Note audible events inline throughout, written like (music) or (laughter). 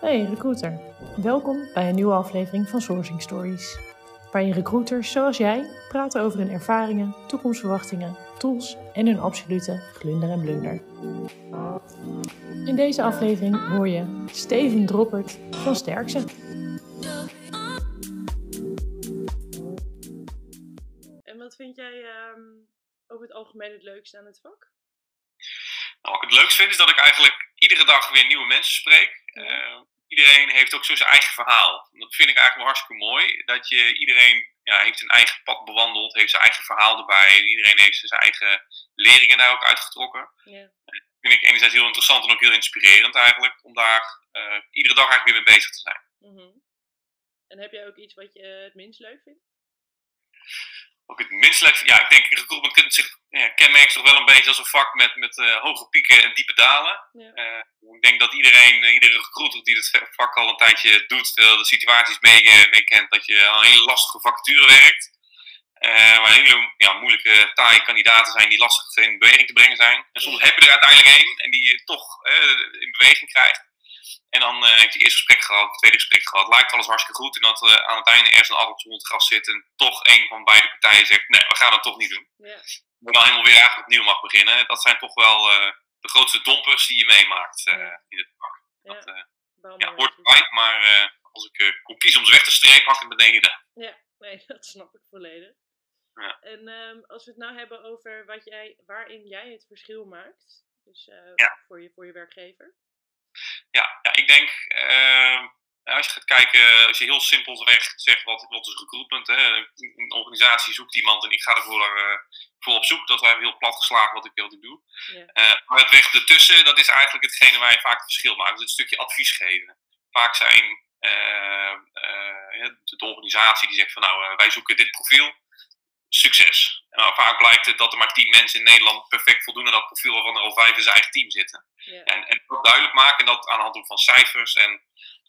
Hey recruiter, welkom bij een nieuwe aflevering van Sourcing Stories. Waarin recruiters zoals jij praten over hun ervaringen, toekomstverwachtingen, tools en hun absolute glunder en blunder. In deze aflevering hoor je Steven Droppert van Sterkse. En wat vind jij ehm, over het algemeen het leukste aan het vak? Nou, wat ik het leukst vind is dat ik eigenlijk iedere dag weer nieuwe mensen spreek. Uh, iedereen heeft ook zo zijn eigen verhaal. Dat vind ik eigenlijk wel hartstikke mooi. Dat je iedereen ja, heeft een eigen pad bewandeld, heeft zijn eigen verhaal erbij. Iedereen heeft zijn eigen leringen daar ook uitgetrokken. Ja. Dat vind ik enerzijds heel interessant en ook heel inspirerend eigenlijk. Om daar uh, iedere dag eigenlijk weer mee bezig te zijn. Mm -hmm. En heb jij ook iets wat je het minst leuk vindt? Ook het minst leuk Ja, ik denk recruitment kunt zich ja, kenmerkt toch wel een beetje als een vak met, met uh, hoge pieken en diepe dalen. Ja. Uh, ik denk dat iedereen, uh, iedere recruiter die dit vak al een tijdje doet, de situaties mee, mee kent dat je aan een hele lastige vacature werkt. waar hele ja, moeilijke, taaie kandidaten zijn die lastig in beweging te brengen zijn. En soms heb je er uiteindelijk één en die je toch in beweging krijgt. En dan uh, heb je eerste gesprek gehad, tweede gesprek gehad. Lijkt alles hartstikke goed. En dat uh, aan het einde ergens een addertje onder het gras zit. En toch een van beide partijen zegt: nee, we gaan het toch niet doen. Ja. Dan helemaal weer eigenlijk opnieuw mag beginnen. Dat zijn toch wel uh, de grootste dompers die je meemaakt in het vak. Dat ja, hoort erbij, maar als ik kon kiezen om ze weg te strepen, had ik het meteen gedaan. Ja, nee, (laughs) dat snap ik volledig. Ja. En um, als we het nou hebben over wat jij, waarin jij het verschil maakt, dus voor, je, voor je werkgever. Ja, ja ik denk, uh, als je gaat kijken, als je heel simpel zegt, wat, wat is recruitment? Hè? Een organisatie zoekt iemand en ik ga ervoor uh, voor op zoek. Dat we heel plat geslagen wat ik, wat ik doe. Ja. Uh, maar het weg ertussen, dat is eigenlijk hetgene waar je vaak het verschil maakt. Dus het stukje advies geven. Vaak zijn uh, de organisatie die zegt van nou, wij zoeken dit profiel succes. En vaak blijkt het dat er maar tien mensen in Nederland perfect voldoen aan dat profiel, waarvan er al vijf in zijn eigen team zitten. Ja. En, en dat duidelijk maken, dat aan de hand van cijfers en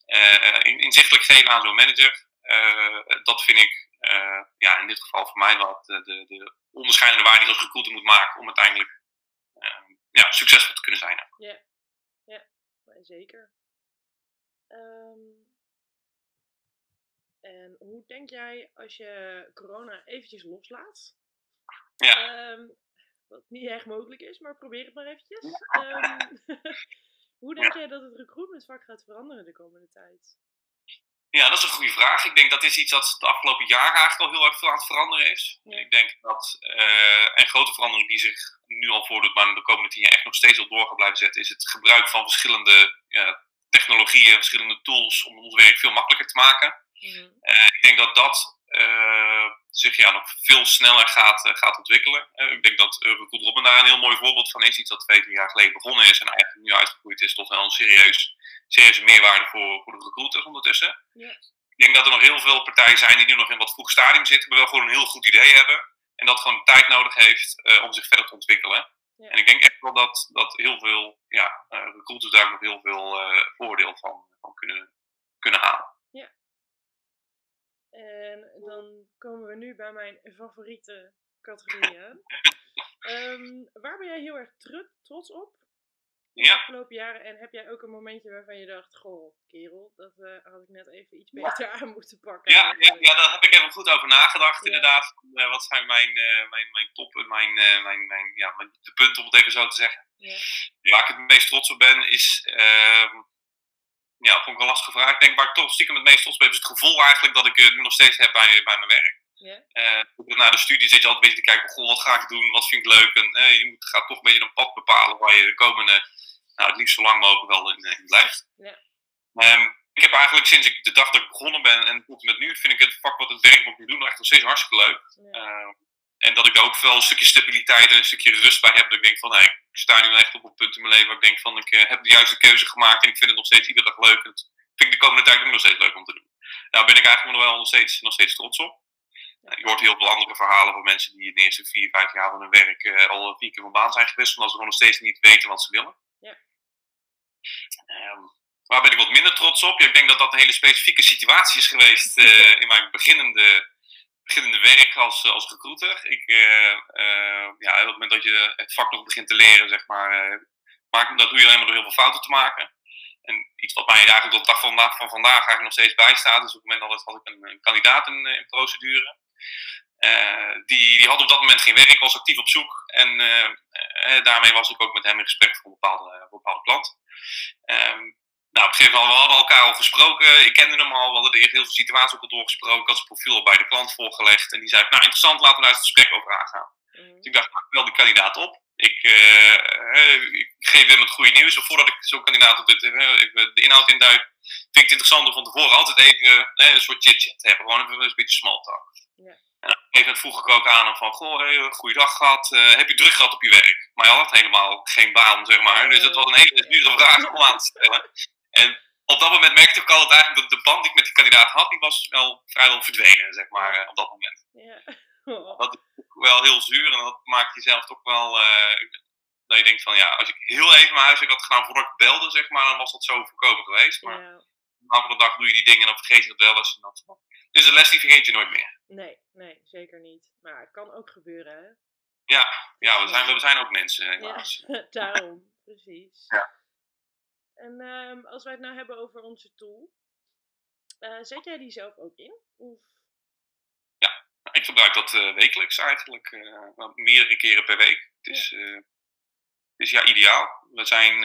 uh, inzichtelijk geven aan zo'n manager, uh, dat vind ik uh, ja, in dit geval voor mij wat de, de, de onderscheidende waarde die dat recruiter moet maken om uiteindelijk ja, succesvol te kunnen zijn. Ja, ja zeker. Um, en hoe denk jij als je corona eventjes loslaat? Ja. Um, wat niet erg mogelijk is, maar probeer het maar eventjes. Um, (laughs) hoe denk ja. jij dat het recruitmentvak gaat veranderen de komende tijd? Ja, dat is een goede vraag. Ik denk dat is iets dat de afgelopen jaren eigenlijk al heel erg veel aan het veranderen is. Ja. Ik denk dat uh, een grote verandering die zich nu al voordoet, maar de komende tien jaar echt nog steeds al door gaat blijven zetten, is het gebruik van verschillende ja, technologieën, verschillende tools om ons werk veel makkelijker te maken. Mm. Uh, ik denk dat dat uh, zich ja, nog veel sneller gaat, uh, gaat ontwikkelen. ik denk dat Recruit Robin daar een heel mooi voorbeeld van is. Iets dat twee, drie jaar geleden begonnen is en eigenlijk nu uitgegroeid is tot een serieus, serieuze meerwaarde voor, voor de recruiters ondertussen. Ik denk dat er nog heel veel partijen zijn die nu nog in wat vroeg stadium zitten, maar wel gewoon een heel goed idee hebben. En dat gewoon tijd nodig heeft om zich verder te ontwikkelen. Yeah. En ik denk echt wel dat, dat heel veel ja, recruiters daar nog heel veel voordeel van, van kunnen, kunnen halen. En dan komen we nu bij mijn favoriete categorieën. um, waar ben jij heel erg trots op de ja. afgelopen jaren? En heb jij ook een momentje waarvan je dacht, goh, kerel, dat uh, had ik net even iets beter aan moeten pakken. Ja, ja, ja, daar heb ik even goed over nagedacht, inderdaad. Uh, wat zijn mijn, uh, mijn, mijn top, mijn, mijn, mijn, ja, mijn de punten, om het even zo te zeggen. Ja. Waar ik het meest trots op ben, is ehm, ja, vond ik een lastige vraag. Ik denk waar ik toch stiekem het meest trots ben, is het gevoel eigenlijk dat ik uh, nu nog steeds heb bij, bij mijn werk. Yeah. Uh, na de studie zit je altijd een beetje te kijken, goh, wat ga ik doen, wat vind ik leuk. En uh, je moet, gaat toch een beetje een pad bepalen waar je de komende, nou het liefst zo lang mogelijk wel in, in blijft. Yeah. Um, ik heb eigenlijk sinds ik de dag dat ik begonnen ben en tot met nu, vind ik het vak wat het werk wat ik nu doe, echt nog steeds hartstikke leuk. Yeah. Uh, en dat ik daar ook wel een stukje stabiliteit en een stukje rust bij heb. Dat ik denk van, hey, ik sta nu echt op een punt in mijn leven waar ik denk van, ik uh, heb de juiste keuze gemaakt en ik vind het nog steeds iedere dag leuk. En dat vind ik de komende tijd ook nog steeds leuk om te doen. Daar ben ik eigenlijk nog wel nog steeds, nog steeds trots op. Je hoort heel veel andere verhalen van mensen die in de eerste vier, vijf jaar van hun werk uh, al vier keer van baan zijn gewisseld, omdat ze nog steeds niet weten wat ze willen. Ja. Um, waar ben ik wat minder trots op? Ja, ik denk dat dat een hele specifieke situatie is geweest (laughs) in mijn beginnende beginnende werk als, als recruiter. Ik, uh, uh, ja, op het moment dat je het vak nog begint te leren, zeg maar, maak, dat doe je alleen maar door heel veel fouten te maken. En iets wat mij eigenlijk tot de dag van, van vandaag eigenlijk nog steeds bijstaat. Dus op het moment dat had ik een, een kandidaat in, in procedure. die, die had op dat moment geen werk, was actief op zoek. En daarmee was ik ook met hem in gesprek voor een bepaalde, voor bepaalde klant. Ehm, nou, op een gegeven moment we hadden elkaar al gesproken. Ik kende hem al. We hadden er heel veel situaties ook al doorgesproken. Ik had zijn profiel al bij de klant voorgelegd. En die zei, nou interessant, laten we daar eens het gesprek over aangaan. Mm. Dus ik dacht, ik bel die kandidaat op. Ik, uh, ik geef hem het goede nieuws. Voordat ik zo'n kandidaat op dit, uh, de inhoud induik, vind ik het interessant om van tevoren altijd even een soort chit-chat te hebben. Gewoon even een beetje small talk. En op een gegeven moment vroeg ik ook aan hem van, goh, hey, goeiedag gehad. heb je druk gehad op je werk? Maar hij had helemaal geen baan, zeg maar. Dus dat was een hele dure vraag om aan te stellen. En op dat moment merkte ik al dat eigenlijk de, de band die ik met die kandidaat had, die was wel vrijwel verdwenen, zeg maar, eh, op dat moment. Ja. Dat is wel heel zuur en dat maakt jezelf toch wel, uh, dat je denkt van ja, als ik heel even mijn huiswerk had gedaan voordat ik belde, zeg maar, dan was dat zo voorkomen geweest. Maar ja. de dag doe je die dingen en dan vergeet je dat wel eens. En dat, dus de les die vergeet je nooit meer. Nee, nee, zeker niet. Maar het kan ook gebeuren, hè? Ja, ja we, zijn, we zijn ook mensen, helaas. Ja, (laughs) daarom, precies. Ja. En um, als wij het nou hebben over onze tool, uh, zet jij die zelf ook in? Of? Ja, ik gebruik dat uh, wekelijks eigenlijk, uh, meerdere keren per week. Het is, ja. het is ja ideaal. We zijn,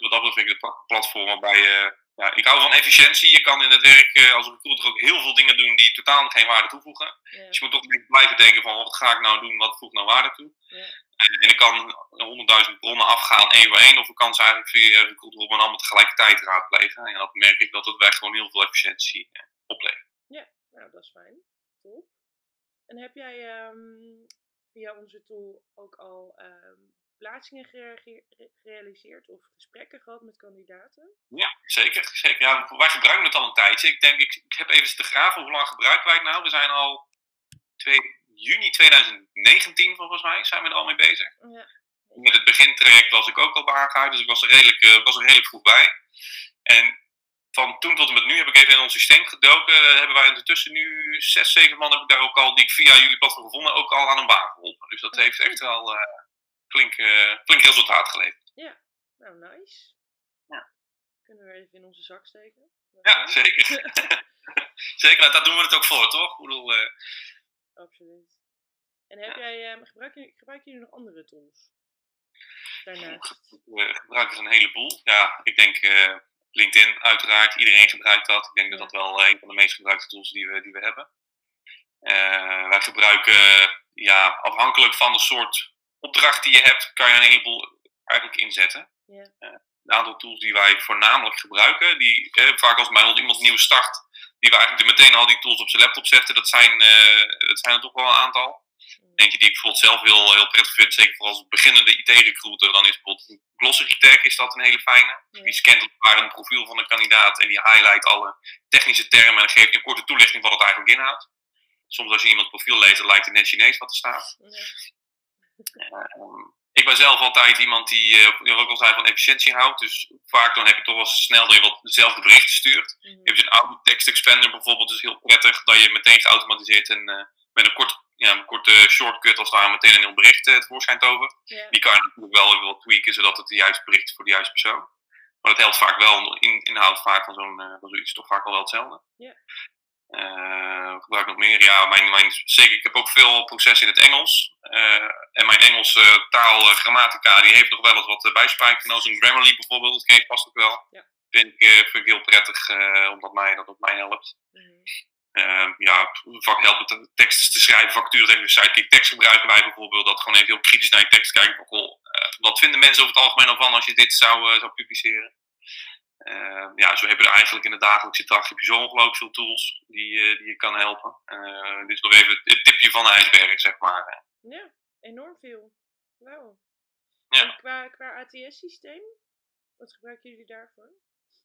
wat dat betreft, de platform waarbij je ja, ik hou van efficiëntie. Je kan in het werk als recruiter ook heel veel dingen doen die totaal geen waarde toevoegen. Dus je moet toch blijven denken van wat ga ik nou doen, wat voegt nou waarde toe. Ja. En, ik kan honderdduizend bronnen afgaan één voor één. Of ik kan ze eigenlijk via recruiter maar allemaal tegelijkertijd raadplegen. En dat merk ik dat het weg gewoon heel veel efficiëntie uh, oplevert. Ja, nou dat is fijn. Top. En heb jij um, via onze tool ook al um, plaatsingen gerealiseerd of gesprekken gehad met kandidaten? Ja, zeker. zeker. Ja, wij gebruiken het al een tijdje. Ik denk, ik, ik heb even te graven hoe lang gebruiken wij het nou. We zijn al 2 juni 2019 volgens mij zijn we er al mee bezig. Ja. Met het begintraject was ik ook al bij aangehaald, dus ik was er, redelijk, uh, was er redelijk goed bij. En van toen tot en met nu heb ik even in ons systeem gedoken. Hebben wij ondertussen nu zes, zeven man heb ik daar ook al, die ik via jullie platform gevonden, ook al aan een baan geholpen. Dus dat heeft echt wel, uh, flink, uh, flink resultaat geleverd. Ja, nou nice. Ja. Kunnen we even in onze zak steken? ja, zeker. (laughs) (laughs) zeker, nou, daar doen we het ook voor, toch? Ik bedoel, uh... Absoluut. En heb jij, uh, gebruik, je, gebruik je nog andere tools? Daarnaast? We gebruiken er een heleboel. Ja, ik denk uh, LinkedIn uiteraard. Iedereen gebruikt dat. Ik denk dat dat wel een van de meest gebruikte tools die we, die we hebben. wij gebruiken, ja, afhankelijk van de soort opdracht die je hebt, kan je een heleboel eigenlijk inzetten. Ja. Een aantal tools die wij voornamelijk gebruiken, die eh, vaak als bij iemand nieuw start, die we eigenlijk meteen al die tools op zijn laptop zetten, dat zijn, uh, dat zijn er toch wel een aantal. Eentje die ik bijvoorbeeld zelf heel, heel prettig vind, zeker voor als beginnende IT-recruiter, dan is bijvoorbeeld Glossary Tag is dat een hele fijne. Die scant waar een profiel van een kandidaat en die highlight alle technische termen en geeft je een korte toelichting van wat het eigenlijk inhoudt. Soms als je iemand profiel leest, dan lijkt het net Chinees wat er staat. Ja. Ehm, ik ben zelf altijd iemand die, uh, ook al zei, van efficiëntie houdt. Dus vaak dan heb je toch wel snel dat je wat dezelfde berichten stuurt. Mm -hmm. Je hebt een auto text expander bijvoorbeeld, is heel prettig dat je meteen geautomatiseerd en uh, met een, kort, ja, een korte shortcut als daar meteen een heel bericht uh, tevoorschijn tovert. Yeah. Die kan je natuurlijk wel even wat tweaken zodat het de juiste bericht is voor de juiste persoon. Maar dat helpt vaak wel, in, inhoud vaak van zo'n uh, zoiets toch vaak wel wel hetzelfde. Yeah. Uh, gebruik nog meer? Ja, mijn, mijn, zeker. Ik heb ook veel processen in het Engels. Uh, en mijn Engelse taal, uh, grammatica, die heeft nog wel eens wat bijspijken. Als een Grammarly bijvoorbeeld, dat past ook wel. Ja. Vind, ik, vind ik heel prettig, omdat mij, dat op mij helpt. Mm. ja, vaak helpt het teksten te schrijven, facturen tegen sidekick tekst gebruiken wij bijvoorbeeld. Dat gewoon even heel kritisch naar je tekst kijken. Van, wat vinden mensen over het algemeen al van als je dit zou, zou publiceren? Uh, ja, zo heb je er eigenlijk in de dagelijkse dag heb je zo ongelooflijk veel tools die, uh, die je kan helpen. Uh, dit is nog even het tipje van de ijsberg, zeg maar. Ja, enorm veel. Wauw. Ja. En qua, qua ATS-systeem, wat gebruiken jullie daarvoor?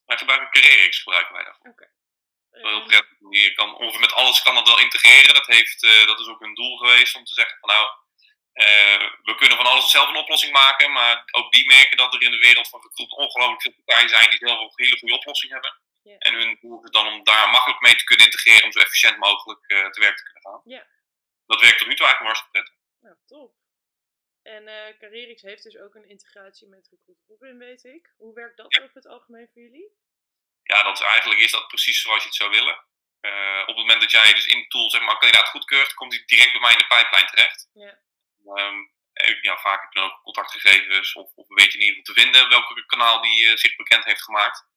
Wij gebruiken Carerix, gebruiken wij daarvoor. Oké. Okay. Je kan ongeveer met alles kan dat wel integreren. Dat, heeft, dat is ook een doel geweest om te zeggen van nou, uh, we kunnen van alles zelf een oplossing maken, maar ook die merken dat er in de wereld van recruit ongelooflijk veel partijen zijn die zelf ook een hele goede oplossing hebben. En hun doel is dan om daar makkelijk mee te kunnen integreren om zo efficiënt mogelijk uh, te werk te kunnen gaan. Yeah. Dat werkt tot nu toe eigenlijk hartstikke prettig. Nou, top. En uh, Carerix heeft dus ook een integratie met Recruit Robin, weet ik. Hoe werkt dat ja. op het algemeen voor jullie? ja, dat is eigenlijk is dat precies zoals je het zou willen. op het moment dat jij dus in de tool zeg maar, een kandidaat goedkeurt, komt hij direct bij mij in de pipeline terecht. Ja. Ehm, ja, vaak heb je dan ook contactgegevens of, of weet je in ieder geval te vinden welke kanaal die zich bekend heeft gemaakt.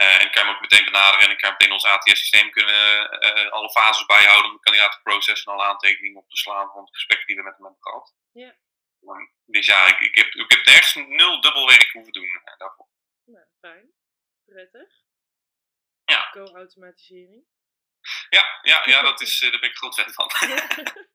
Uh, en kan je hem ook meteen benaderen en ik kan meteen ons ATS-systeem kunnen uh, alle fases bijhouden om de kandidaat te processen en alle aantekeningen op te slaan van het gesprek die we met hem hebben gehad. Ja. dus ja, ik, ik, heb, ik heb nergens nul dubbelwerk hoeven doen daarvoor. Nou, fijn. Prettig. Ja. Co-automatisering. Ja, ja, ja (laughs) dat is, daar ben ik groot fan van. (laughs)